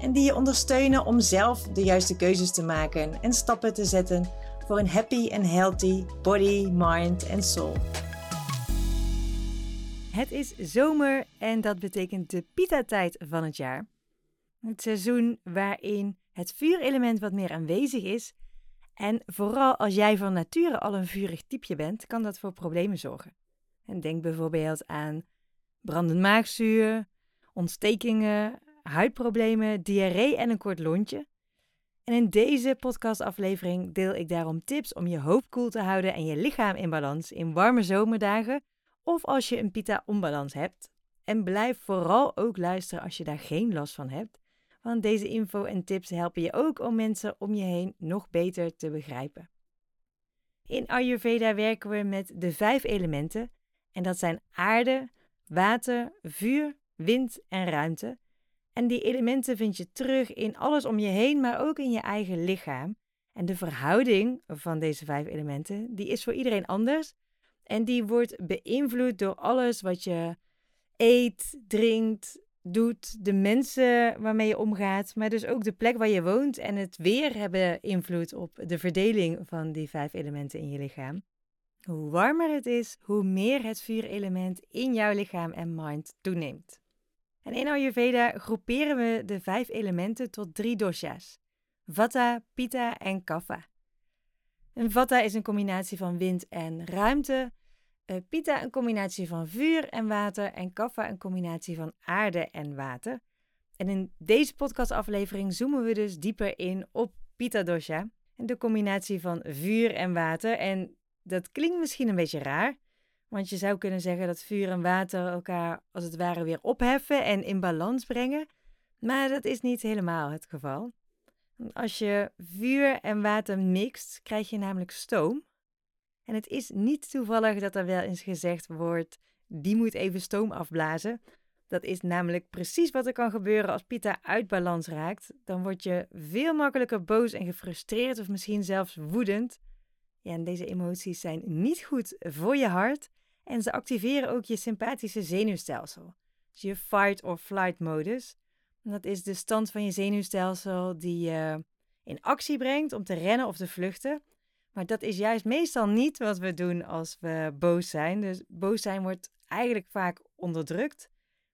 en die je ondersteunen om zelf de juiste keuzes te maken en stappen te zetten voor een happy en healthy body, mind en soul. Het is zomer en dat betekent de pita-tijd van het jaar. Het seizoen waarin het vuurelement wat meer aanwezig is. En vooral als jij van nature al een vurig typeje bent, kan dat voor problemen zorgen. En denk bijvoorbeeld aan brandend maagzuur, ontstekingen, huidproblemen, diarree en een kort lontje. En in deze podcastaflevering deel ik daarom tips om je hoofd koel te houden en je lichaam in balans in warme zomerdagen of als je een pita-onbalans hebt. En blijf vooral ook luisteren als je daar geen last van hebt, want deze info en tips helpen je ook om mensen om je heen nog beter te begrijpen. In Ayurveda werken we met de vijf elementen en dat zijn aarde, water, vuur, wind en ruimte. En die elementen vind je terug in alles om je heen, maar ook in je eigen lichaam. En de verhouding van deze vijf elementen, die is voor iedereen anders. En die wordt beïnvloed door alles wat je eet, drinkt, doet, de mensen waarmee je omgaat, maar dus ook de plek waar je woont en het weer hebben invloed op de verdeling van die vijf elementen in je lichaam. Hoe warmer het is, hoe meer het vuurelement in jouw lichaam en mind toeneemt. En in Ayurveda groeperen we de vijf elementen tot drie dosha's: Vata, Pitta en Kapha. Een Vata is een combinatie van wind en ruimte. Pitta een combinatie van vuur en water. En Kapha een combinatie van aarde en water. En in deze podcastaflevering zoomen we dus dieper in op Pitta dosha. De combinatie van vuur en water. En dat klinkt misschien een beetje raar. Want je zou kunnen zeggen dat vuur en water elkaar als het ware weer opheffen en in balans brengen. Maar dat is niet helemaal het geval. Als je vuur en water mixt, krijg je namelijk stoom. En het is niet toevallig dat er wel eens gezegd wordt: die moet even stoom afblazen. Dat is namelijk precies wat er kan gebeuren als Pita uit balans raakt. Dan word je veel makkelijker boos en gefrustreerd of misschien zelfs woedend. Ja, en deze emoties zijn niet goed voor je hart en ze activeren ook je sympathische zenuwstelsel. Dus je fight or flight modus. dat is de stand van je zenuwstelsel die je in actie brengt om te rennen of te vluchten. Maar dat is juist meestal niet wat we doen als we boos zijn. Dus boos zijn wordt eigenlijk vaak onderdrukt.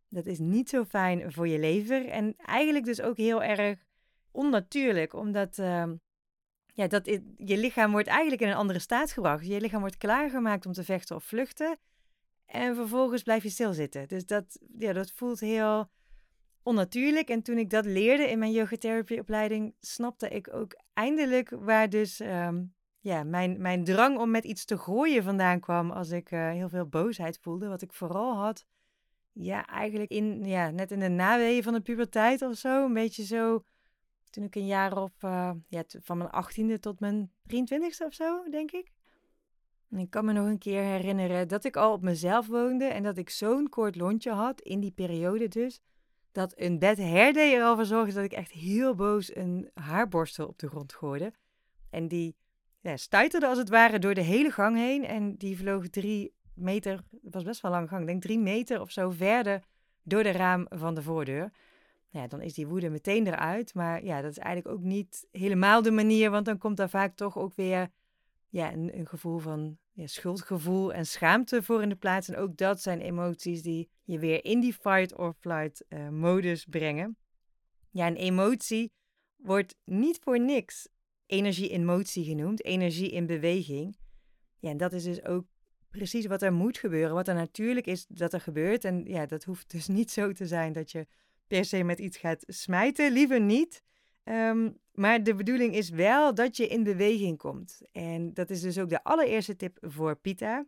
Dat is niet zo fijn voor je lever en eigenlijk dus ook heel erg onnatuurlijk, omdat uh, ja, dat je lichaam wordt eigenlijk in een andere staat gebracht. Je lichaam wordt klaargemaakt om te vechten of vluchten. En vervolgens blijf je stilzitten. Dus dat, ja, dat voelt heel onnatuurlijk. En toen ik dat leerde in mijn yogatherapieopleiding, snapte ik ook eindelijk waar dus um, ja, mijn, mijn drang om met iets te gooien vandaan kwam als ik uh, heel veel boosheid voelde. Wat ik vooral had, ja, eigenlijk in, ja, net in de naweeën van de puberteit of zo. Een beetje zo toen ik een jaar of, uh, ja, van mijn achttiende tot mijn 23ste of zo, denk ik. En ik kan me nog een keer herinneren dat ik al op mezelf woonde en dat ik zo'n kort lontje had, in die periode dus, dat een bed hair er al voor zorgde dat ik echt heel boos een haarborstel op de grond gooide. En die ja, stuiterde als het ware door de hele gang heen en die vloog drie meter, het was best wel een lange gang, denk drie meter of zo verder door de raam van de voordeur ja, dan is die woede meteen eruit. Maar ja, dat is eigenlijk ook niet helemaal de manier, want dan komt daar vaak toch ook weer ja, een, gevoel van ja, schuldgevoel en schaamte voor in de plaats. En ook dat zijn emoties die je weer in die fight or flight uh, modus brengen. Ja, een emotie wordt niet voor niks energie in motie genoemd, energie in beweging. Ja, en dat is dus ook precies wat er moet gebeuren, wat er natuurlijk is dat er gebeurt. En ja, dat hoeft dus niet zo te zijn dat je per se met iets gaat smijten, liever niet. Ehm, maar de bedoeling is wel dat je in beweging komt. En dat is dus ook de allereerste tip voor Pita.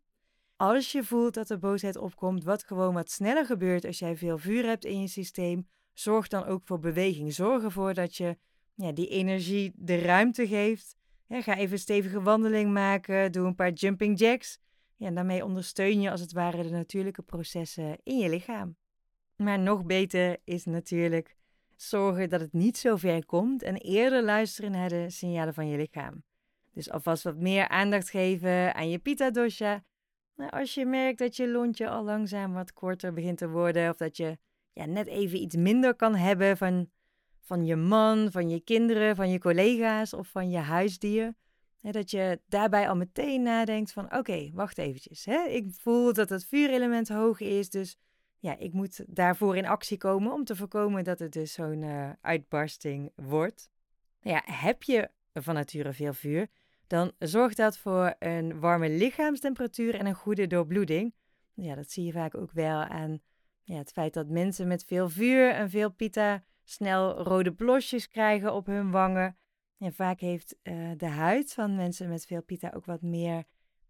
Als je voelt dat er boosheid opkomt, wat gewoon wat sneller gebeurt als jij veel vuur hebt in je systeem, zorg dan ook voor beweging. Zorg ervoor dat je ja, die energie de ruimte geeft. ga even een stevige wandeling maken. Doe een paar jumping jacks. Ja, en daarmee ondersteun je als het ware de natuurlijke processen in je lichaam. Maar nog beter is natuurlijk zorgen dat het niet zo ver komt en eerder luisteren naar de signalen van je lichaam. Dus alvast wat meer aandacht geven aan je Pitta dosha. Nou, als je merkt dat je lontje al langzaam wat korter begint te worden of dat je ja, net even iets minder kan hebben van, van je man, van je kinderen, van je collega's of van je huisdier. Hè, dat je daarbij al meteen nadenkt van oké, wacht eventjes. Hè? Ik voel dat het vuurelement hoog is, dus ja, ik moet daarvoor in actie komen om te voorkomen dat het dus zo'n uh, uitbarsting wordt. Nou ja, heb je van nature veel vuur, dan zorgt dat voor een warme lichaamstemperatuur en een goede doorbloeding. Ja, dat zie je vaak ook wel aan ja, het feit dat mensen met veel vuur en veel pita snel rode blosjes krijgen op hun wangen. En vaak heeft uh, de huid van mensen met veel pita ook wat meer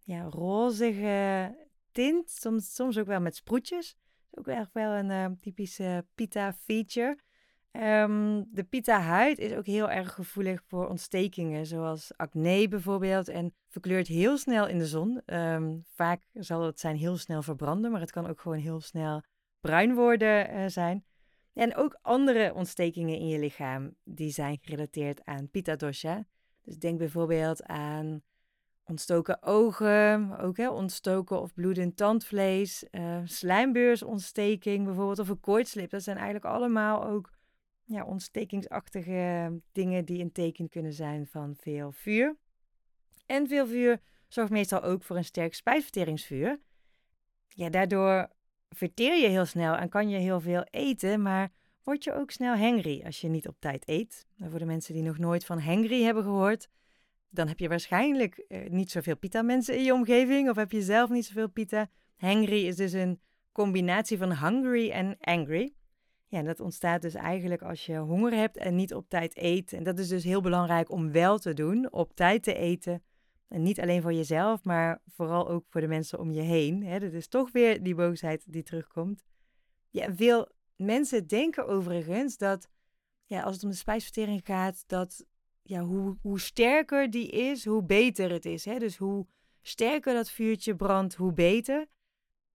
ja, rozige tint, soms, soms ook wel met sproetjes ook echt wel een uh, typische pita-feature. Um, de pita-huid is ook heel erg gevoelig voor ontstekingen, zoals acne bijvoorbeeld, en verkleurt heel snel in de zon. Um, vaak zal het zijn heel snel verbranden, maar het kan ook gewoon heel snel bruin worden uh, zijn. En ook andere ontstekingen in je lichaam, die zijn gerelateerd aan Pitta-dosha. Dus denk bijvoorbeeld aan Ontstoken ogen, ook hè, ontstoken of bloedend tandvlees, uh, slijmbeursontsteking bijvoorbeeld, of een koortslip. Dat zijn eigenlijk allemaal ook ja, ontstekingsachtige dingen die een teken kunnen zijn van veel vuur. En veel vuur zorgt meestal ook voor een sterk spijsverteringsvuur. Ja, daardoor verteer je heel snel en kan je heel veel eten, maar word je ook snel hangry als je niet op tijd eet. Voor de mensen die nog nooit van hangry hebben gehoord, dan heb je waarschijnlijk uh, niet zoveel pita-mensen in je omgeving. Of heb je zelf niet zoveel pita. Hangry is dus een combinatie van hungry en angry. Ja, dat ontstaat dus eigenlijk als je honger hebt en niet op tijd eet. En dat is dus heel belangrijk om wel te doen, op tijd te eten. En niet alleen voor jezelf, maar vooral ook voor de mensen om je heen. Dat is toch weer die boosheid die terugkomt. Ja, veel mensen denken overigens dat ja, als het om de spijsvertering gaat, dat ja, hoe, hoe sterker die is, hoe beter het is. Hè? Dus hoe sterker dat vuurtje brandt, hoe beter.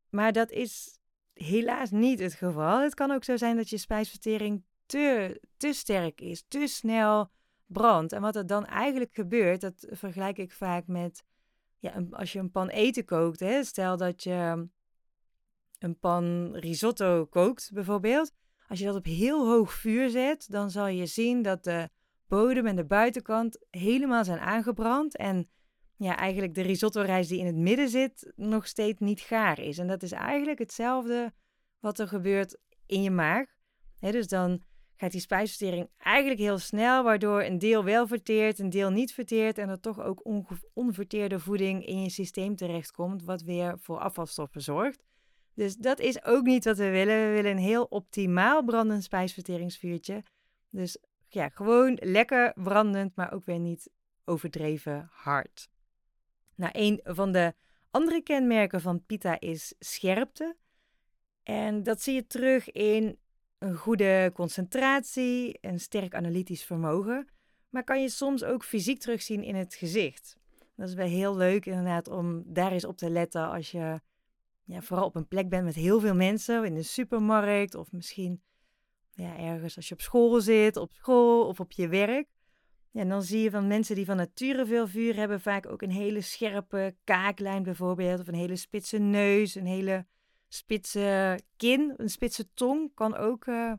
Maar dat is helaas niet het geval. Het kan ook zo zijn dat je spijsvertering te, te sterk is, te snel brandt. En wat er dan eigenlijk gebeurt, dat vergelijk ik vaak met ja, als je een pan eten kookt. Hè? Stel dat je een pan risotto kookt, bijvoorbeeld. Als je dat op heel hoog vuur zet, dan zal je zien dat de bodem en de buitenkant helemaal zijn aangebrand. En ja, eigenlijk de risotto-rijst die in het midden zit, nog steeds niet gaar is. En dat is eigenlijk hetzelfde wat er gebeurt in je maag. dus dan gaat die spijsvertering eigenlijk heel snel, waardoor een deel wel verteert, een deel niet verteert. En er toch ook onverteerde voeding in je systeem terechtkomt, wat weer voor afvalstoffen zorgt. Dus dat is ook niet wat we willen. We willen een heel optimaal brandend spijsverteringsvuurtje. Dus ja, gewoon lekker brandend, maar ook weer niet overdreven hard. Nou, een van de andere kenmerken van pita is scherpte. En dat zie je terug in een goede concentratie, een sterk analytisch vermogen. Maar kan je soms ook fysiek terugzien in het gezicht. Dat is wel heel leuk inderdaad om daar eens op te letten als je ja, vooral op een plek bent met heel veel mensen, in de supermarkt of misschien ja, ergens als je op school zit, op school of op je werk. Ja, en dan zie je van mensen die van nature veel vuur hebben, vaak ook een hele scherpe kaaklijn bijvoorbeeld, of een hele spitse neus, een hele spitse kin, een spitse tong kan ook, uh,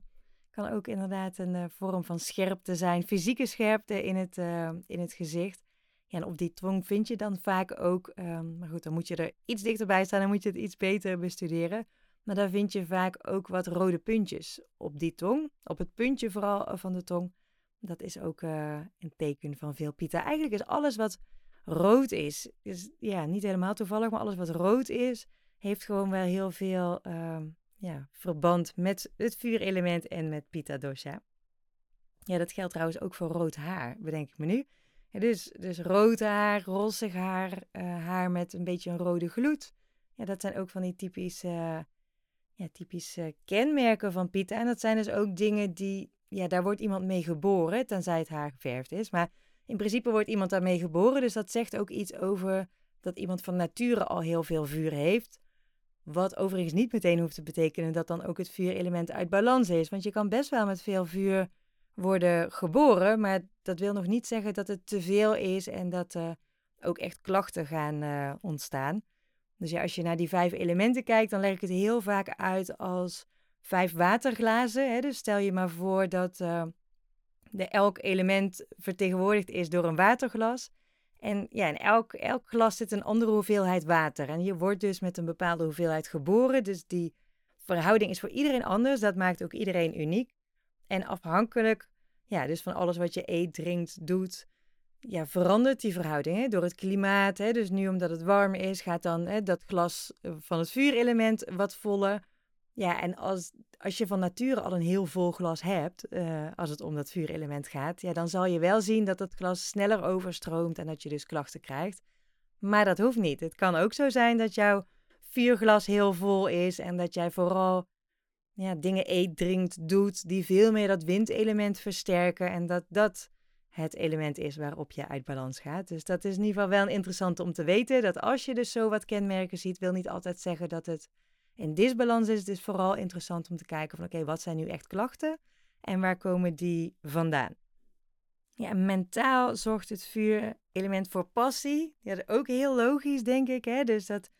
kan ook inderdaad een uh, vorm van scherpte zijn, fysieke scherpte in het, uh, in het gezicht. Ja, en op die tong vind je dan vaak ook, um, maar goed, dan moet je er iets dichterbij staan, dan moet je het iets beter bestuderen. Maar daar vind je vaak ook wat rode puntjes op die tong. Op het puntje vooral eh, van de tong. Dat is ook uh, een teken van veel pita. Eigenlijk is alles wat rood is, is ja, niet helemaal toevallig, maar alles wat rood is, heeft gewoon wel heel veel uh, ja, verband met het vuurelement en met pita dosha. Ja, dat geldt trouwens ook voor rood haar, bedenk ik me nu. dus, dus rood haar, rossig haar, uh, haar met een beetje een rode gloed. Ja, dat zijn ook van die typische ja, typische kenmerken van Pieta. En dat zijn dus ook dingen die, ja, daar wordt iemand mee geboren, tenzij het haar geverfd is. Maar in principe wordt iemand daarmee geboren, dus dat zegt ook iets over dat iemand van nature al heel veel vuur heeft. Wat overigens niet meteen hoeft te betekenen dat dan ook het vuurelement uit balans is. Want je kan best wel met veel vuur worden geboren, maar dat wil nog niet zeggen dat het te veel is en dat er ook echt klachten gaan uh, ontstaan. Dus ja, als je naar die vijf elementen kijkt, dan leg ik het heel vaak uit als vijf waterglazen. Hè? Dus stel je maar voor dat uh, de elk element vertegenwoordigd is door een waterglas. En ja, in elk, elk glas zit een andere hoeveelheid water. En je wordt dus met een bepaalde hoeveelheid geboren. Dus die verhouding is voor iedereen anders. Dat maakt ook iedereen uniek. En afhankelijk ja, dus van alles wat je eet, drinkt, doet, ja, verandert die verhouding hè? door het klimaat. Hè? Dus nu omdat het warm is, gaat dan hè, dat glas eh, van het vuurelement wat voller. Ja, en als, als je van nature al een heel vol glas hebt, uh, als het om dat vuurelement gaat, ja, dan zal je wel zien dat het glas sneller overstroomt en dat je dus klachten krijgt. Maar dat hoeft niet. Het kan ook zo zijn dat jouw vuurglas heel vol is en dat jij vooral ja, dingen eet, drinkt, doet die veel meer dat windelement versterken en dat dat het element is waarop je uit balans gaat. Dus dat is in ieder geval wel interessant om te weten, dat als je dus zo wat kenmerken ziet, wil niet altijd zeggen dat het in disbalans is. Het is vooral interessant om te kijken van oké, wat zijn nu echt klachten en waar komen die vandaan? Ja, mentaal zorgt het vuurelement voor passie. Ja, ook heel logisch, denk ik. Hè? Dus dat,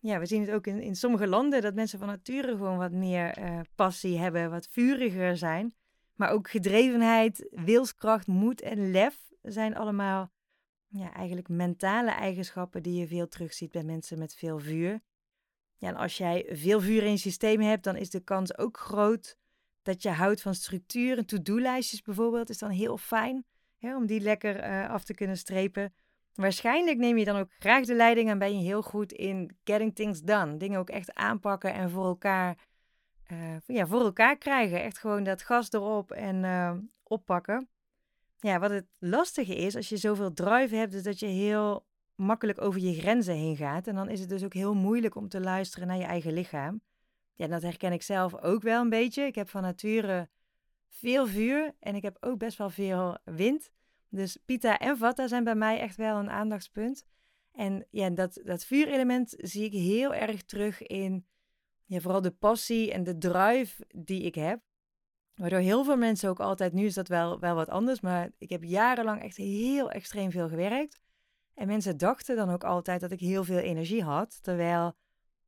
ja, we zien het ook in, in sommige landen dat mensen van nature gewoon wat meer uh, passie hebben, wat vuriger zijn. Maar ook gedrevenheid, wilskracht, moed en lef zijn allemaal ja, eigenlijk mentale eigenschappen die je veel terugziet bij mensen met veel vuur. Ja, en als jij veel vuur in je systeem hebt, dan is de kans ook groot dat je houdt van structuur. En to-do-lijstjes bijvoorbeeld is dan heel fijn hè, om die lekker uh, af te kunnen strepen. Waarschijnlijk neem je dan ook graag de leiding en ben je heel goed in getting things done. Dingen ook echt aanpakken en voor elkaar, uh, ja, voor elkaar krijgen. Echt gewoon dat gas erop en uh, oppakken. Ja, wat het lastige is als je zoveel drive hebt, is dat je heel makkelijk over je grenzen heen gaat. En dan is het dus ook heel moeilijk om te luisteren naar je eigen lichaam. Ja, dat herken ik zelf ook wel een beetje. Ik heb van nature veel vuur en ik heb ook best wel veel wind. Dus Pita en Vata zijn bij mij echt wel een aandachtspunt. En ja, dat, dat vuurelement zie ik heel erg terug in ja, vooral de passie en de drive die ik heb. Waardoor heel veel mensen ook altijd, nu is dat wel, wel wat anders, maar ik heb jarenlang echt heel extreem veel gewerkt. En mensen dachten dan ook altijd dat ik heel veel energie had. Terwijl,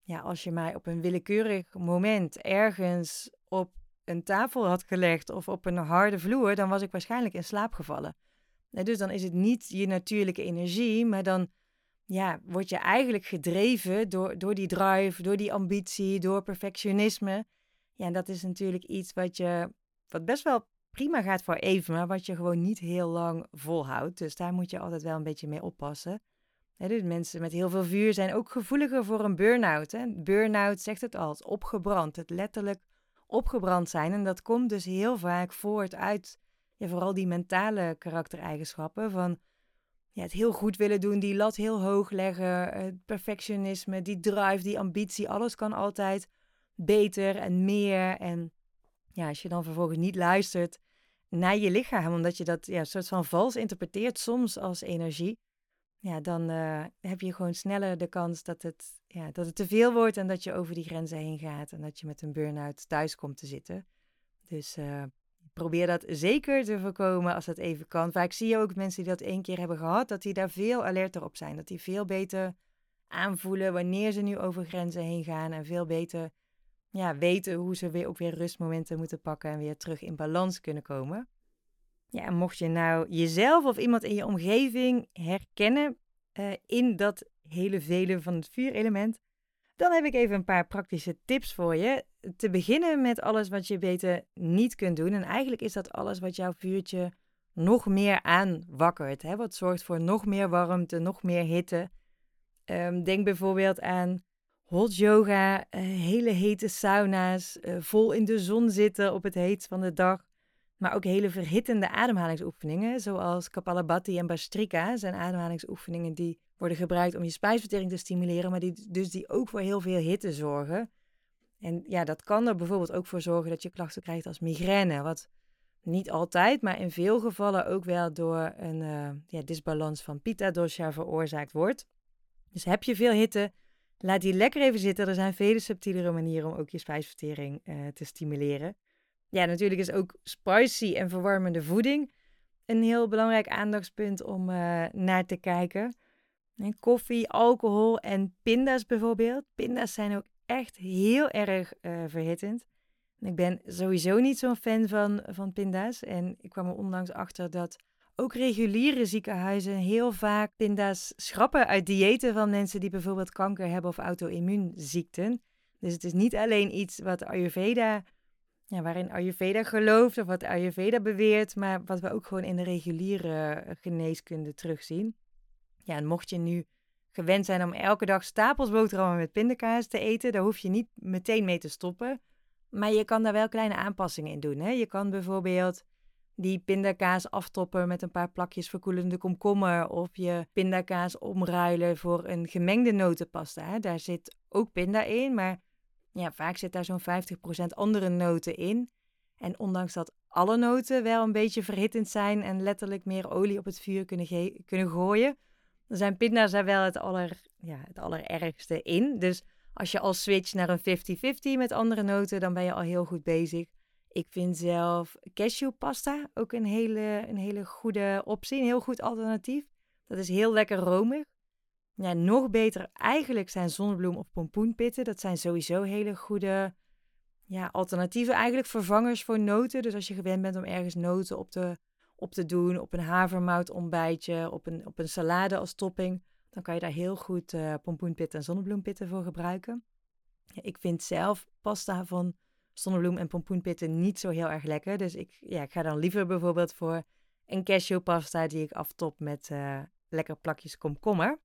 ja, als je mij op een willekeurig moment ergens op een tafel had gelegd of op een harde vloer, dan was ik waarschijnlijk in slaap gevallen. En dus dan is het niet je natuurlijke energie, maar dan ja, word je eigenlijk gedreven door, door die drive, door die ambitie, door perfectionisme. Ja, en dat is natuurlijk iets wat je, wat best wel prima gaat voor even, maar wat je gewoon niet heel lang volhoudt. Dus daar moet je altijd wel een beetje mee oppassen. dus mensen met heel veel vuur zijn ook gevoeliger voor een burn-out. Burn-out zegt het al, opgebrand. Het letterlijk opgebrand zijn. En dat komt dus heel vaak voort uit ja, vooral die mentale karaktereigenschappen. Van het heel goed willen doen, die lat heel hoog leggen, het perfectionisme, die drive, die ambitie. Alles kan altijd beter en meer. En ja, als je dan vervolgens niet luistert naar je lichaam, omdat je dat ja, soort van vals interpreteert soms als energie, ja, dan uh, heb je gewoon sneller de kans dat het, ja, dat het te veel wordt en dat je over die grenzen heen gaat en dat je met een burn-out thuis komt te zitten. Dus uh, probeer dat zeker te voorkomen als dat even kan. Vaak zie je ook mensen die dat één keer hebben gehad, dat die daar veel alerter op zijn. Dat die veel beter aanvoelen wanneer ze nu over grenzen heen gaan en veel beter ja, weten hoe ze weer ook weer rustmomenten moeten pakken en weer terug in balans kunnen komen. Ja, en mocht je nou jezelf of iemand in je omgeving herkennen uh, in dat hele vele van het vuurelement, dan heb ik even een paar praktische tips voor je. Te beginnen met alles wat je beter niet kunt doen. En eigenlijk is dat alles wat jouw vuurtje nog meer aanwakkert. Hè? Wat zorgt voor nog meer warmte, nog meer hitte. Um, denk bijvoorbeeld aan hot yoga, uh, hele hete sauna's, uh, vol in de zon zitten op het heetst van de dag. Maar ook hele verhittende ademhalingsoefeningen, zoals Kapalabhati en Bastrika, zijn ademhalingsoefeningen die worden gebruikt om je spijsvertering te stimuleren, maar die, dus die ook voor heel veel hitte zorgen. En ja, dat kan er bijvoorbeeld ook voor zorgen dat je klachten krijgt als migraine. Wat niet altijd, maar in veel gevallen ook wel door een uh, ja, disbalans van Pitta-dosha veroorzaakt wordt. Dus heb je veel hitte, laat die lekker even zitten. Er zijn vele subtielere manieren om ook je spijsvertering uh, te stimuleren. Ja, natuurlijk is ook spicy en verwarmende voeding een heel belangrijk aandachtspunt om uh, naar te kijken. En koffie, alcohol en pinda's bijvoorbeeld. Pinda's zijn ook echt heel erg uh, verhittend. Ik ben sowieso niet zo'n fan van, van pinda's. En ik kwam er onlangs achter dat ook reguliere ziekenhuizen heel vaak pinda's schrappen uit diëten van mensen die bijvoorbeeld kanker hebben of auto-immuunziekten. Dus het is niet alleen iets wat Ayurveda, ja, waarin Ayurveda gelooft of wat Ayurveda beweert, maar wat we ook gewoon in de reguliere geneeskunde terugzien. Ja, en mocht je nu gewend zijn om elke dag stapels boterhammen met pindakaas te eten, daar hoef je niet meteen mee te stoppen. Maar je kan daar wel kleine aanpassingen in doen. Hè? Je kan bijvoorbeeld die pindakaas aftoppen met een paar plakjes verkoelende komkommer. Of je pindakaas omruilen voor een gemengde notenpasta. Hè? Daar zit ook pinda in, maar ja, vaak zit daar zo'n 50% andere noten in. En ondanks dat alle noten wel een beetje verhittend zijn en letterlijk meer olie op het vuur kunnen, kunnen gooien, dan zijn pinda's daar wel het, aller, ja, het allerergste in. Dus als je al switcht naar een 50-50 met andere noten, dan ben je al heel goed bezig. Ik vind zelf cashewpasta ook een hele, een hele goede optie, een heel goed alternatief. Dat is heel lekker romig. Ja, nog beter eigenlijk zijn zonnebloem of pompoenpitten. Dat zijn sowieso hele goede ja, alternatieven, eigenlijk vervangers voor noten. Dus als je gewend bent om ergens noten op te, op te doen, op een havermout ontbijtje, op een, op een salade als topping, dan kan je daar heel goed uh, pompoenpitten en zonnebloempitten voor gebruiken. Ja, ik vind zelf pasta van zonnebloem en pompoenpitten niet zo heel erg lekker. Dus ik, ja, ik ga dan liever bijvoorbeeld voor een cashewpasta die ik aftop met uh, lekker plakjes komkommer.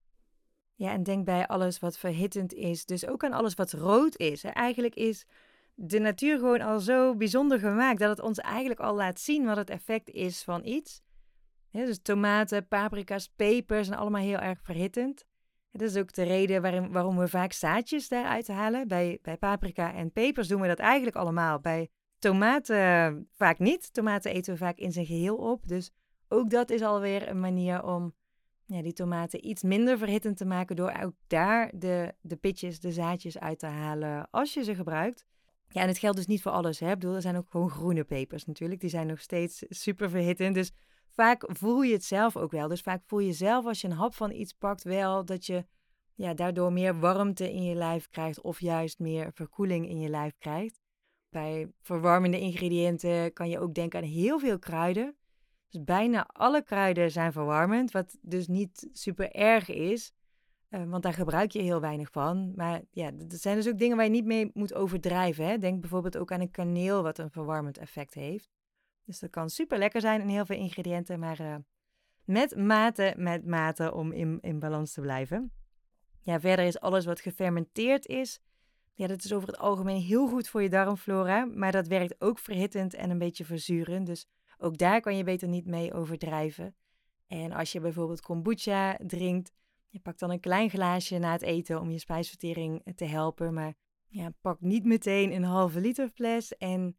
Ja, en denk bij alles wat verhittend is, dus ook aan alles wat rood is. Eigenlijk is de natuur gewoon al zo bijzonder gemaakt dat het ons eigenlijk al laat zien wat het effect is van iets dus tomaten, paprika's, pepers zijn allemaal heel erg verhittend. Dat is ook de reden waarom, we vaak zaadjes daaruit halen. Bij, bij paprika en pepers doen we dat eigenlijk allemaal. Bij tomaten vaak niet. Tomaten eten we vaak in zijn geheel op. Dus ook dat is alweer een manier om ja, die tomaten iets minder verhittend te maken. Door ook daar de, de pitjes, de zaadjes uit te halen als je ze gebruikt. Ja, en het geldt dus niet voor alles. Hè? Ik bedoel, er zijn ook gewoon groene pepers natuurlijk. Die zijn nog steeds super verhittend. Dus vaak voel je het zelf ook wel. Dus vaak voel je zelf als je een hap van iets pakt wel dat je ja, daardoor meer warmte in je lijf krijgt of juist meer verkoeling in je lijf krijgt. Bij verwarmende ingrediënten kan je ook denken aan heel veel kruiden. Dus bijna alle kruiden zijn verwarmend, wat dus niet super erg is, uh, want daar gebruik je heel weinig van. Maar ja, dat zijn dus ook dingen waar je niet mee moet overdrijven. Hè? Denk bijvoorbeeld ook aan een kaneel, wat een verwarmend effect heeft. Dus dat kan super lekker zijn in heel veel ingrediënten, maar uh, met mate, met mate om in, in balans te blijven. Ja, verder is alles wat gefermenteerd is, ja, dat is over het algemeen heel goed voor je darmflora, maar dat werkt ook verhittend en een beetje verzurend. Dus ook daar kan je beter niet mee overdrijven. En als je bijvoorbeeld kombucha drinkt, je pakt dan een klein glaasje na het eten om je spijsvertering te helpen, maar ja, pak niet meteen een halve liter fles en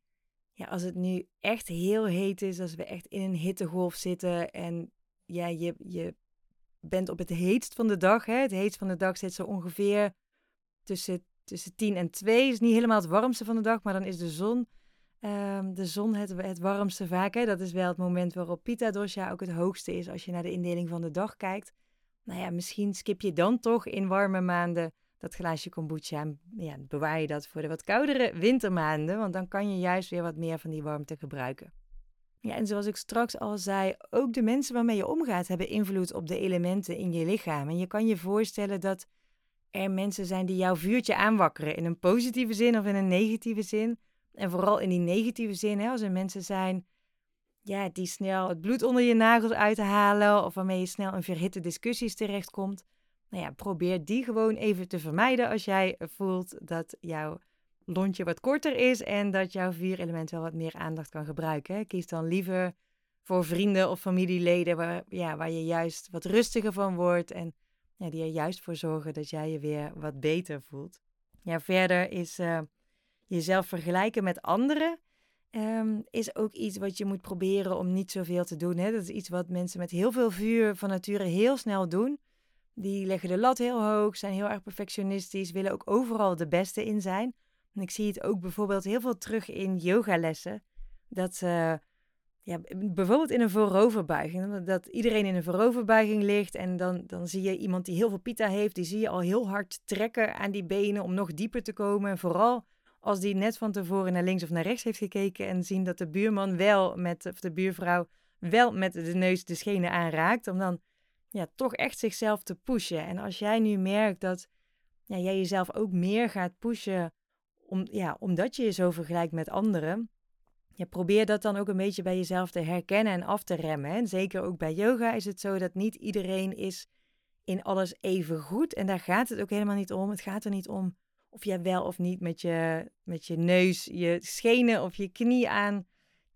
ja, als het nu echt heel heet is, als we echt in een hittegolf zitten en ja, je, je bent op het heetst van de dag. Hè? Het heetst van de dag zit zo ongeveer tussen, tussen 10 en 2. is niet helemaal het warmste van de dag, maar dan is de zon, um, de zon het, het warmste vaak. Hè? Dat is wel het moment waarop Pita Dosha ook het hoogste is als je naar de indeling van de dag kijkt. Nou ja, misschien skip je dan toch in warme maanden dat glaasje kombucha, ja, bewaar je dat voor de wat koudere wintermaanden, want dan kan je juist weer wat meer van die warmte gebruiken. Ja, en zoals ik straks al zei, ook de mensen waarmee je omgaat hebben invloed op de elementen in je lichaam. En je kan je voorstellen dat er mensen zijn die jouw vuurtje aanwakkeren in een positieve zin of in een negatieve zin. En vooral in die negatieve zin, hè, als er mensen zijn ja, die snel het bloed onder je nagels uithalen of waarmee je snel in verhitte discussies terechtkomt nou ja, probeer die gewoon even te vermijden als jij voelt dat jouw lontje wat korter is en dat jouw element wel wat meer aandacht kan gebruiken. Kies dan liever voor vrienden of familieleden waar, ja, waar je juist wat rustiger van wordt en ja, die er juist voor zorgen dat jij je weer wat beter voelt. Ja, verder is uh, jezelf vergelijken met anderen ehm, is ook iets wat je moet proberen om niet zoveel te doen. Hè? Dat is iets wat mensen met heel veel vuur van nature heel snel doen. Die leggen de lat heel hoog, zijn heel erg perfectionistisch, willen ook overal de beste in zijn. En ik zie het ook bijvoorbeeld heel veel terug in yogalessen. Dat ja, bijvoorbeeld in een vooroverbuiging, dat iedereen in een vooroverbuiging ligt en dan, dan zie je iemand die heel veel pita heeft, die zie je al heel hard trekken aan die benen om nog dieper te komen. En vooral als die net van tevoren naar links of naar rechts heeft gekeken en zien dat de buurman wel met, of de buurvrouw wel met de neus de schenen aanraakt, om dan ja, toch echt zichzelf te pushen. En als jij nu merkt dat ja, jij jezelf ook meer gaat pushen, om, ja, omdat je je zo vergelijkt met anderen, ja, probeer dat dan ook een beetje bij jezelf te herkennen en af te remmen. En zeker ook bij yoga is het zo dat niet iedereen is in alles even goed. En daar gaat het ook helemaal niet om. Het gaat er niet om of jij wel of niet met je, met je neus, je schenen of je knie aan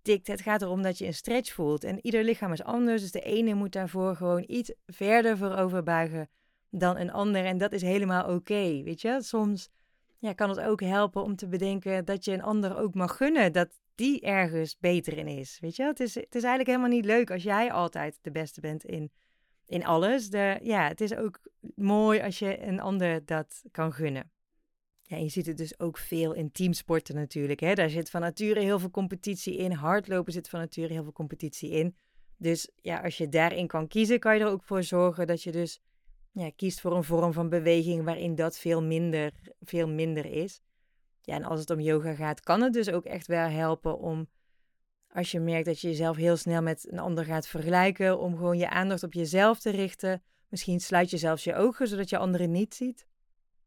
tikt. Het gaat erom dat je een stretch voelt. En ieder lichaam is anders. Dus de ene moet daarvoor gewoon iets verder voorover buigen dan een ander. En dat is helemaal oké. weet je, soms ja, kan het ook helpen om te bedenken dat je een ander ook mag gunnen dat die ergens beter in is. Weet je, het is, het is eigenlijk helemaal niet leuk als jij altijd de beste bent in, in alles. De, ja, het is ook mooi als je een ander dat kan gunnen. Ja, je ziet het dus ook veel in teamsporten natuurlijk. Hè? Daar zit van nature heel veel competitie in. Hardlopen zit van nature heel veel competitie in. Dus ja, als je daarin kan kiezen, kan je er ook voor zorgen dat je dus ja, kiest voor een vorm van beweging waarin dat veel minder, veel minder is. Ja, en als het om yoga gaat, kan het dus ook echt wel helpen om, als je merkt dat je jezelf heel snel met een ander gaat vergelijken, om gewoon je aandacht op jezelf te richten. Misschien sluit je zelfs je ogen, zodat je anderen niet ziet.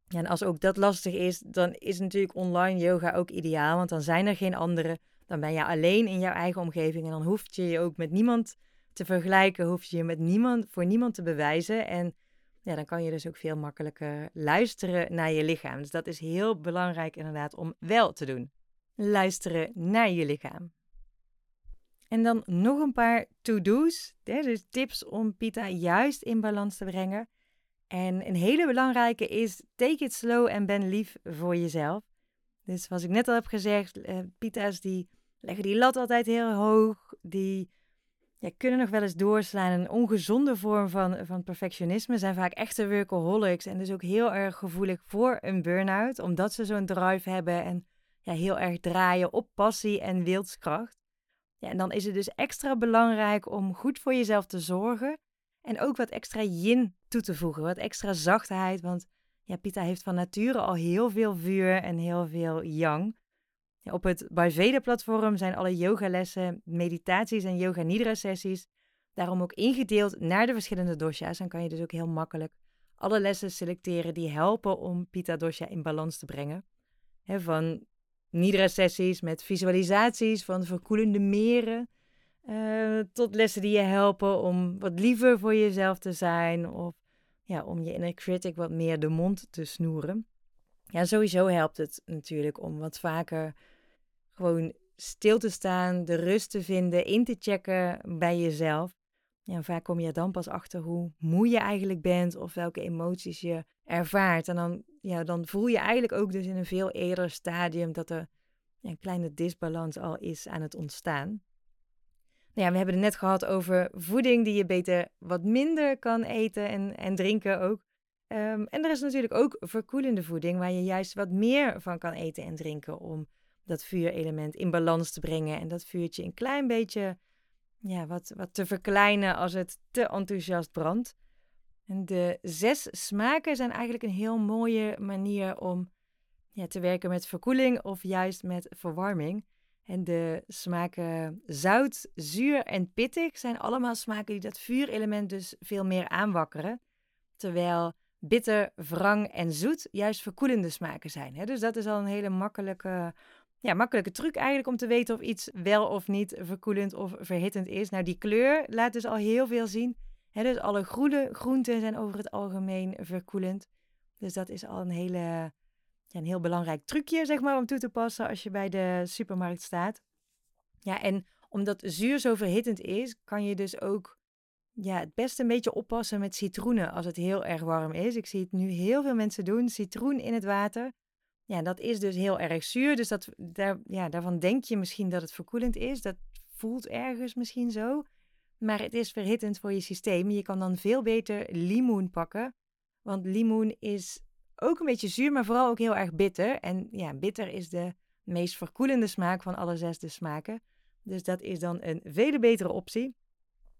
En als ook dat lastig is, dan is natuurlijk online yoga ook ideaal, want dan zijn er geen anderen. Dan ben je alleen in jouw eigen omgeving en dan hoef je je ook met niemand te vergelijken, hoef je je met niemand, voor niemand te bewijzen. En ja, dan kan je dus ook veel makkelijker luisteren naar je lichaam. Dus dat is heel belangrijk inderdaad om wel te doen. Luisteren naar je lichaam. En dan nog een paar to-do's, dus tips om pita juist in balans te brengen. En een hele belangrijke is, take it slow en ben lief voor jezelf. Dus zoals ik net al heb gezegd, uh, pita's die leggen die lat altijd heel hoog. Die ja, kunnen nog wel eens doorslaan. Een ongezonde vorm van, van perfectionisme zijn vaak echte workaholics. En dus ook heel erg gevoelig voor een burn-out. Omdat ze zo'n drive hebben en ja, heel erg draaien op passie en wilskracht. Ja, en dan is het dus extra belangrijk om goed voor jezelf te zorgen. En ook wat extra yin toe te voegen, wat extra zachtheid. Want ja, Pita heeft van nature al heel veel vuur en heel veel yang. Op het Ayurveda-platform zijn alle yogalessen, meditaties en yoga nidra sessies daarom ook ingedeeld naar de verschillende dosha's. Dan kan je dus ook heel makkelijk alle lessen selecteren die helpen om Pita dosha in balans te brengen. van nidra sessies met visualisaties van verkoelende meren uh, tot lessen die je helpen om wat liever voor jezelf te zijn. Of ja, om je inner critic wat meer de mond te snoeren. Ja, sowieso helpt het natuurlijk om wat vaker gewoon stil te staan, de rust te vinden, in te checken bij jezelf. Ja, vaak kom je dan pas achter hoe moe je eigenlijk bent of welke emoties je ervaart. En dan, ja, dan voel je eigenlijk ook dus in een veel eerder stadium dat er een kleine disbalans al is aan het ontstaan. Nou ja, we hebben het net gehad over voeding die je beter wat minder kan eten en, en drinken ook. Ehm, en er is natuurlijk ook verkoelende voeding waar je juist wat meer van kan eten en drinken om dat vuurelement in balans te brengen en dat vuurtje een klein beetje ja, wat, wat te verkleinen als het te enthousiast brandt. En de zes smaken zijn eigenlijk een heel mooie manier om ja, te werken met verkoeling of juist met verwarming. En de smaken zout, zuur en pittig zijn allemaal smaken die dat vuurelement dus veel meer aanwakkeren. Terwijl bitter, wrang en zoet juist verkoelende smaken zijn. Hè? Dus dat is al een hele makkelijke, ja, makkelijke truc eigenlijk om te weten of iets wel of niet verkoelend of verhittend is. Nou, die kleur laat dus al heel veel zien. Hè? Dus alle groene groenten zijn over het algemeen verkoelend. Dus dat is al een hele een heel belangrijk trucje, zeg maar, om toe te passen als je bij de supermarkt staat. Ja, en omdat zuur zo verhittend is, kan je dus ook ja, het beste een beetje oppassen met citroenen als het heel erg warm is. Ik zie het nu heel veel mensen doen, citroen in het water. Ja, dat is dus heel erg zuur. Dus dat, daar, ja, daarvan denk je misschien dat het verkoelend is. Dat voelt ergens misschien zo. Maar het is verhittend voor je systeem. Je kan dan veel beter limoen pakken. Want limoen is ook een beetje zuur, maar vooral ook heel erg bitter. En ja, bitter is de meest verkoelende smaak van alle zes de smaken. Dus dat is dan een vele betere optie.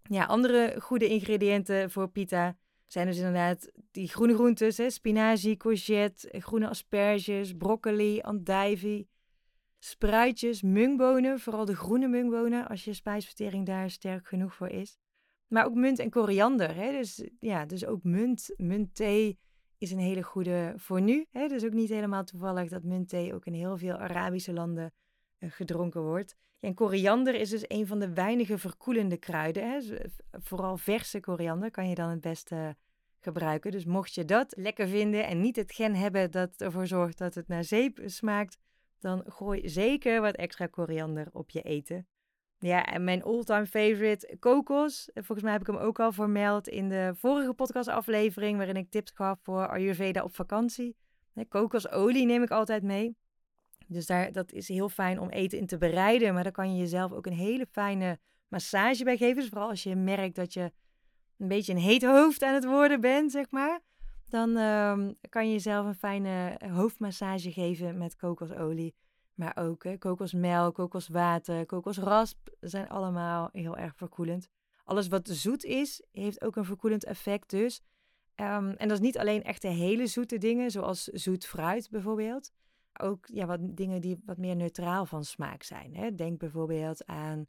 Ja, andere goede ingrediënten voor pita zijn dus inderdaad die groene groentes, hè, spinazie, courgette, groene asperges, broccoli, andijvie, spruitjes, mungbonen, vooral de groene mungbonen als je spijsvertering daar sterk genoeg voor is. Maar ook munt en koriander, hè, dus ja, dus ook munt, muntthee is een hele goede voor nu. Hè, dus ook niet helemaal toevallig dat muntthee ook in heel veel Arabische landen eh, gedronken wordt. en koriander is dus een van de weinige verkoelende kruiden. Vooral verse koriander kan je dan het beste gebruiken. Dus mocht je dat lekker vinden en niet het gen hebben dat ervoor zorgt dat het naar zeep smaakt, dan gooi zeker wat extra koriander op je eten. Ja, en mijn all-time favorite, kokos. Volgens mij heb ik hem ook al vermeld in de vorige podcastaflevering, waarin ik tips gaf voor Ayurveda op vakantie. Kokosolie neem ik altijd mee. Dus daar, dat is heel fijn om eten in te bereiden. Maar daar kan je jezelf ook een hele fijne massage bij geven. Dus vooral als je merkt dat je een beetje een heet hoofd aan het worden bent, zeg maar. Dan ehm, kan je jezelf een fijne hoofdmassage geven met kokosolie. Maar ook kokosmelk, kokoswater, kokosrasp zijn allemaal heel erg verkoelend. Alles wat zoet is, heeft ook een verkoelend effect dus. Ehm, en dat is niet alleen echte hele zoete dingen, zoals zoet fruit bijvoorbeeld ook ja, wat dingen die wat meer neutraal van smaak zijn. Hè. Denk bijvoorbeeld aan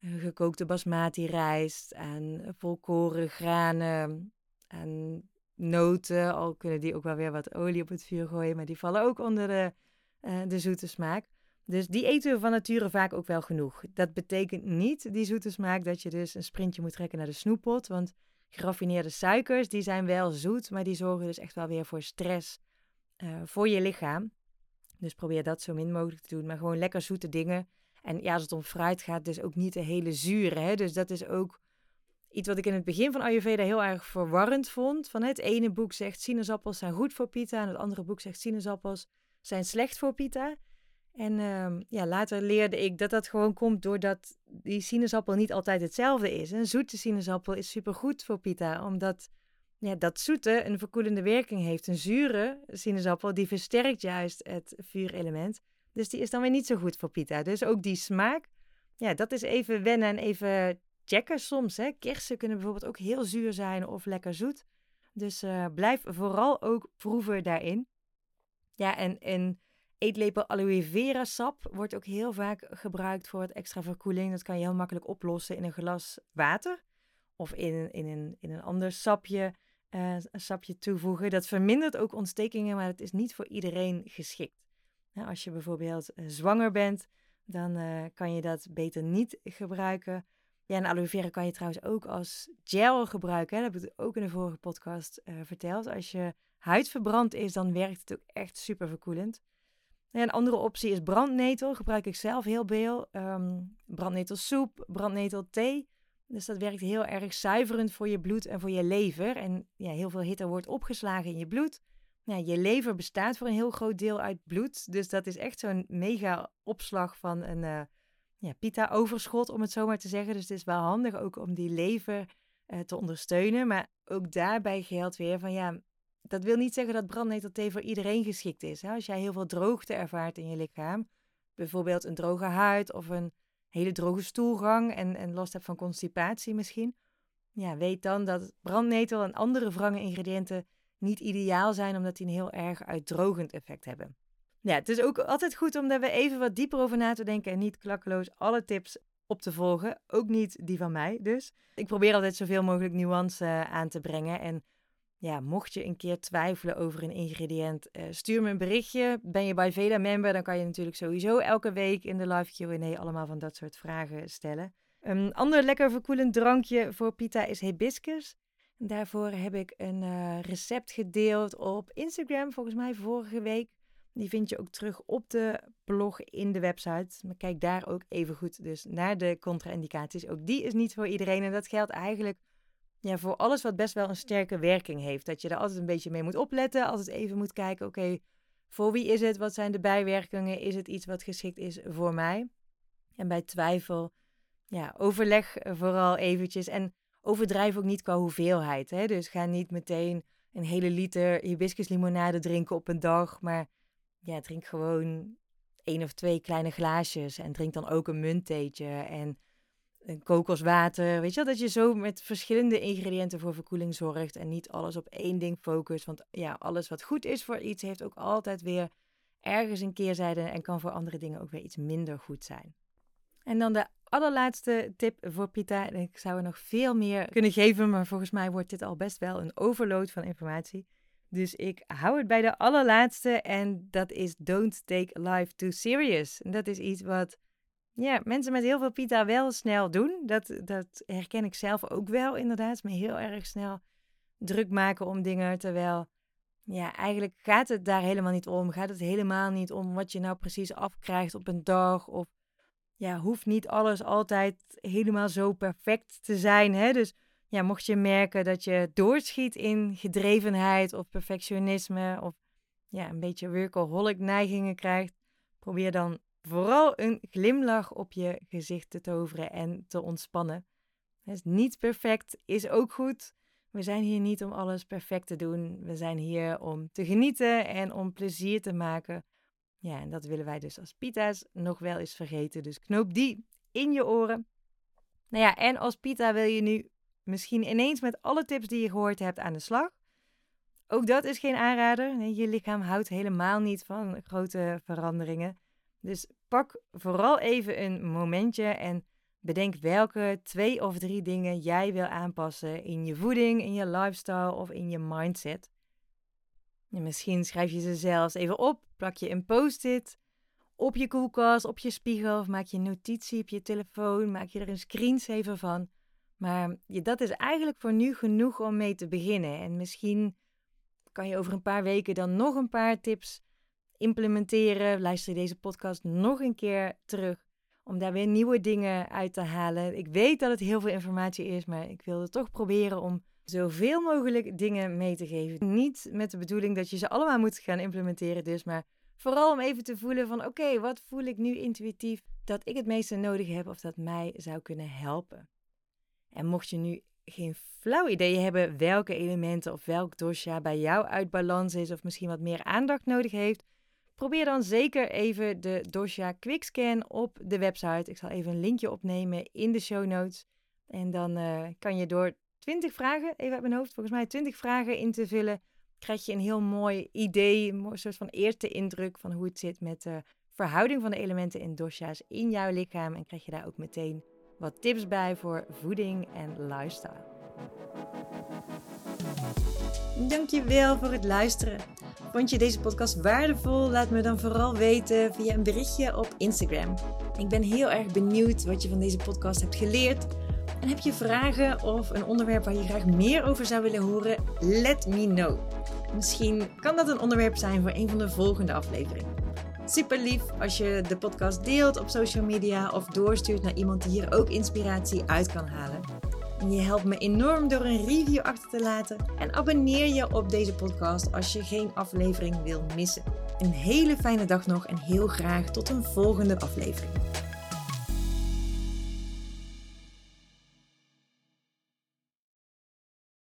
uh, gekookte basmati rijst, aan volkoren granen, aan noten. Al kunnen die ook wel weer wat olie op het vuur gooien, maar die vallen ook onder de, uh, de zoete smaak. Dus die eten we van nature vaak ook wel genoeg. Dat betekent niet, die zoete smaak, dat je dus een sprintje moet trekken naar de snoeppot. Want geraffineerde suikers, die zijn wel zoet, maar die zorgen dus echt wel weer voor stress uh, voor je lichaam. Dus probeer dat zo min mogelijk te doen. Maar gewoon lekker zoete dingen. En ja, als het om fruit gaat, dus ook niet de hele zure. Hè? Dus dat is ook iets wat ik in het begin van Ayurveda heel erg verwarrend vond. Van het ene boek zegt sinaasappels zijn goed voor pita. En het andere boek zegt sinaasappels zijn slecht voor pita. En uh, ja, later leerde ik dat dat gewoon komt doordat die sinaasappel niet altijd hetzelfde is. Een zoete sinaasappel is supergoed voor pita, omdat ja, dat zoete een verkoelende werking heeft. Een zure sinaasappel, die versterkt juist het vuurelement. Dus die is dan weer niet zo goed voor pita. Dus ook die smaak, ja, dat is even wennen en even checken soms. Hè. Kersen kunnen bijvoorbeeld ook heel zuur zijn of lekker zoet. Dus uh, blijf vooral ook proeven daarin. Ja, en een eetlepel aloe vera sap wordt ook heel vaak gebruikt voor het extra verkoeling. Dat kan je heel makkelijk oplossen in een glas water. Of in, in, een, in een ander sapje een sapje toevoegen. Dat vermindert ook ontstekingen, maar het is niet voor iedereen geschikt. als je bijvoorbeeld uh, zwanger bent, dan uh, kan je dat beter niet gebruiken. Ja, en aloe vera kan je trouwens ook als gel gebruiken. Hè? Dat heb ik ook in de vorige podcast verteld. Als je huid verbrand is, dan werkt het ook echt super verkoelend. Een andere optie is brandnetel. Gebruik ik zelf heel veel. Um, brandnetelsoep, brandnetelthee. Dus dat werkt heel erg zuiverend voor je bloed en voor je lever. En ja, heel veel hitte wordt opgeslagen in je bloed. Ja, je lever bestaat voor een heel groot deel uit bloed. Dus dat is echt zo'n mega opslag van een uh, ja, pita-overschot, om het zo maar te zeggen. Dus het is wel handig ook om die lever uh, te ondersteunen. Maar ook daarbij geldt weer van ja, dat wil niet zeggen dat brandnetelthee voor iedereen geschikt is. Hè? Als jij heel veel droogte ervaart in je lichaam, bijvoorbeeld een droge huid of een hele droge stoelgang en, en last hebt van constipatie misschien, ja, weet dan dat brandnetel en andere wrange ingrediënten niet ideaal zijn, omdat die een heel erg uitdrogend effect hebben. Ja, het is ook altijd goed om daar even wat dieper over na te denken en niet klakkeloos alle tips op te volgen. Ook niet die van mij dus. Ik probeer altijd zoveel mogelijk nuance eh, aan te brengen en ja, mocht je een keer twijfelen over een ingrediënt, uh, stuur me een berichtje. Ben je bij Veda member, dan kan je natuurlijk sowieso elke week in de live Q&A allemaal van dat soort vragen stellen. Een ander lekker verkoelend drankje voor pita is hibiscus. Daarvoor heb ik een uh, recept gedeeld op Instagram, volgens mij vorige week. Die vind je ook terug op de blog in de website. Maar kijk daar ook even goed dus naar de contra-indicaties. Ook die is niet voor iedereen en dat geldt eigenlijk ja, voor alles wat best wel een sterke werking heeft. Dat je er altijd een beetje mee moet opletten. Altijd even moet kijken, oké, Voor wie is het? Wat zijn de bijwerkingen? Is het iets wat geschikt is voor mij? En bij twijfel, ja, overleg vooral eventjes. En overdrijf ook niet qua hoeveelheid. Hè? Dus ga niet meteen een hele liter hibiscuslimonade drinken op een dag. Maar ja, drink gewoon één of twee kleine glaasjes. En drink dan ook een munttheetje en een kokoswater. Weet je wel, dat je zo met verschillende ingrediënten voor verkoeling zorgt. En niet alles op één ding focust. Want ja, alles wat goed is voor iets heeft ook altijd weer ergens een keerzijde. En kan voor andere dingen ook weer iets minder goed zijn. En dan de allerlaatste tip voor Pita. Ik zou er nog veel meer kunnen geven, maar volgens mij wordt dit al best wel een overload van informatie. Dus ik hou het bij de allerlaatste en dat is don't take life too serious. En dat is iets wat ja, mensen met heel veel pita wel snel doen. Dat, dat herken ik zelf ook wel inderdaad. Me heel erg snel druk maken om dingen, terwijl ja, eigenlijk gaat het daar helemaal niet om. Gaat het helemaal niet om wat je nou precies afkrijgt op een dag of ja, hoeft niet alles altijd helemaal zo perfect te zijn. Hè? Dus ja, mocht je merken dat je doorschiet in gedrevenheid of perfectionisme of ja, een beetje workaholic neigingen krijgt, probeer dan vooral een glimlach op je gezicht te toveren en te ontspannen. Is niet perfect, is ook goed. We zijn hier niet om alles perfect te doen. We zijn hier om te genieten en om plezier te maken ja, en dat willen wij dus als pita's nog wel eens vergeten. Dus knoop die in je oren. Nou ja, en als pita wil je nu misschien ineens met alle tips die je gehoord hebt aan de slag. Ook dat is geen aanrader. Je lichaam houdt helemaal niet van grote veranderingen. Dus pak vooral even een momentje en bedenk welke twee of drie dingen jij wil aanpassen in je voeding, in je lifestyle of in je mindset misschien schrijf je ze zelfs even op, plak je een post-it op je koelkast, op je spiegel of maak je een notitie op je telefoon, maak je er een screensaver van. Maar dat is eigenlijk voor nu genoeg om mee te beginnen. En misschien kan je over een paar weken dan nog een paar tips implementeren. Luister deze podcast nog een keer terug om daar weer nieuwe dingen uit te halen. Ik weet dat het heel veel informatie is, maar ik wilde toch proberen om zoveel mogelijk dingen mee te geven. Niet met de bedoeling dat je ze allemaal moet gaan implementeren, dus, maar vooral om even te voelen van oké, wat voel ik nu intuïtief dat ik het meeste nodig heb of dat mij zou kunnen helpen. En mocht je nu geen flauw idee hebben welke elementen of welk dosha bij jou uit balans is of misschien wat meer aandacht nodig heeft, probeer dan zeker even de dosha quickscan op de website. Ik zal even een linkje opnemen in de show notes. En dan uh, kan je door 20 vragen, even uit mijn hoofd, volgens mij 20 vragen in te vullen, krijg je een heel mooi idee, een soort van eerste indruk van hoe het zit met de verhouding van de elementen in dosha's in jouw lichaam. En krijg je daar ook meteen wat tips bij voor voeding en lifestyle. Dankjewel voor het luisteren. Vond je deze podcast waardevol? Laat me dan vooral weten via een berichtje op Instagram. Ik ben heel erg benieuwd wat je van deze podcast hebt geleerd en heb je vragen of een onderwerp waar je graag meer over zou willen horen? Let me know. Misschien kan dat een onderwerp zijn voor een van de volgende afleveringen. Super lief als je de podcast deelt op social media of doorstuurt naar iemand die hier ook inspiratie uit kan halen. Je helpt me enorm door een review achter te laten en abonneer je op deze podcast als je geen aflevering wil missen. Een hele fijne dag nog en heel graag tot een volgende aflevering.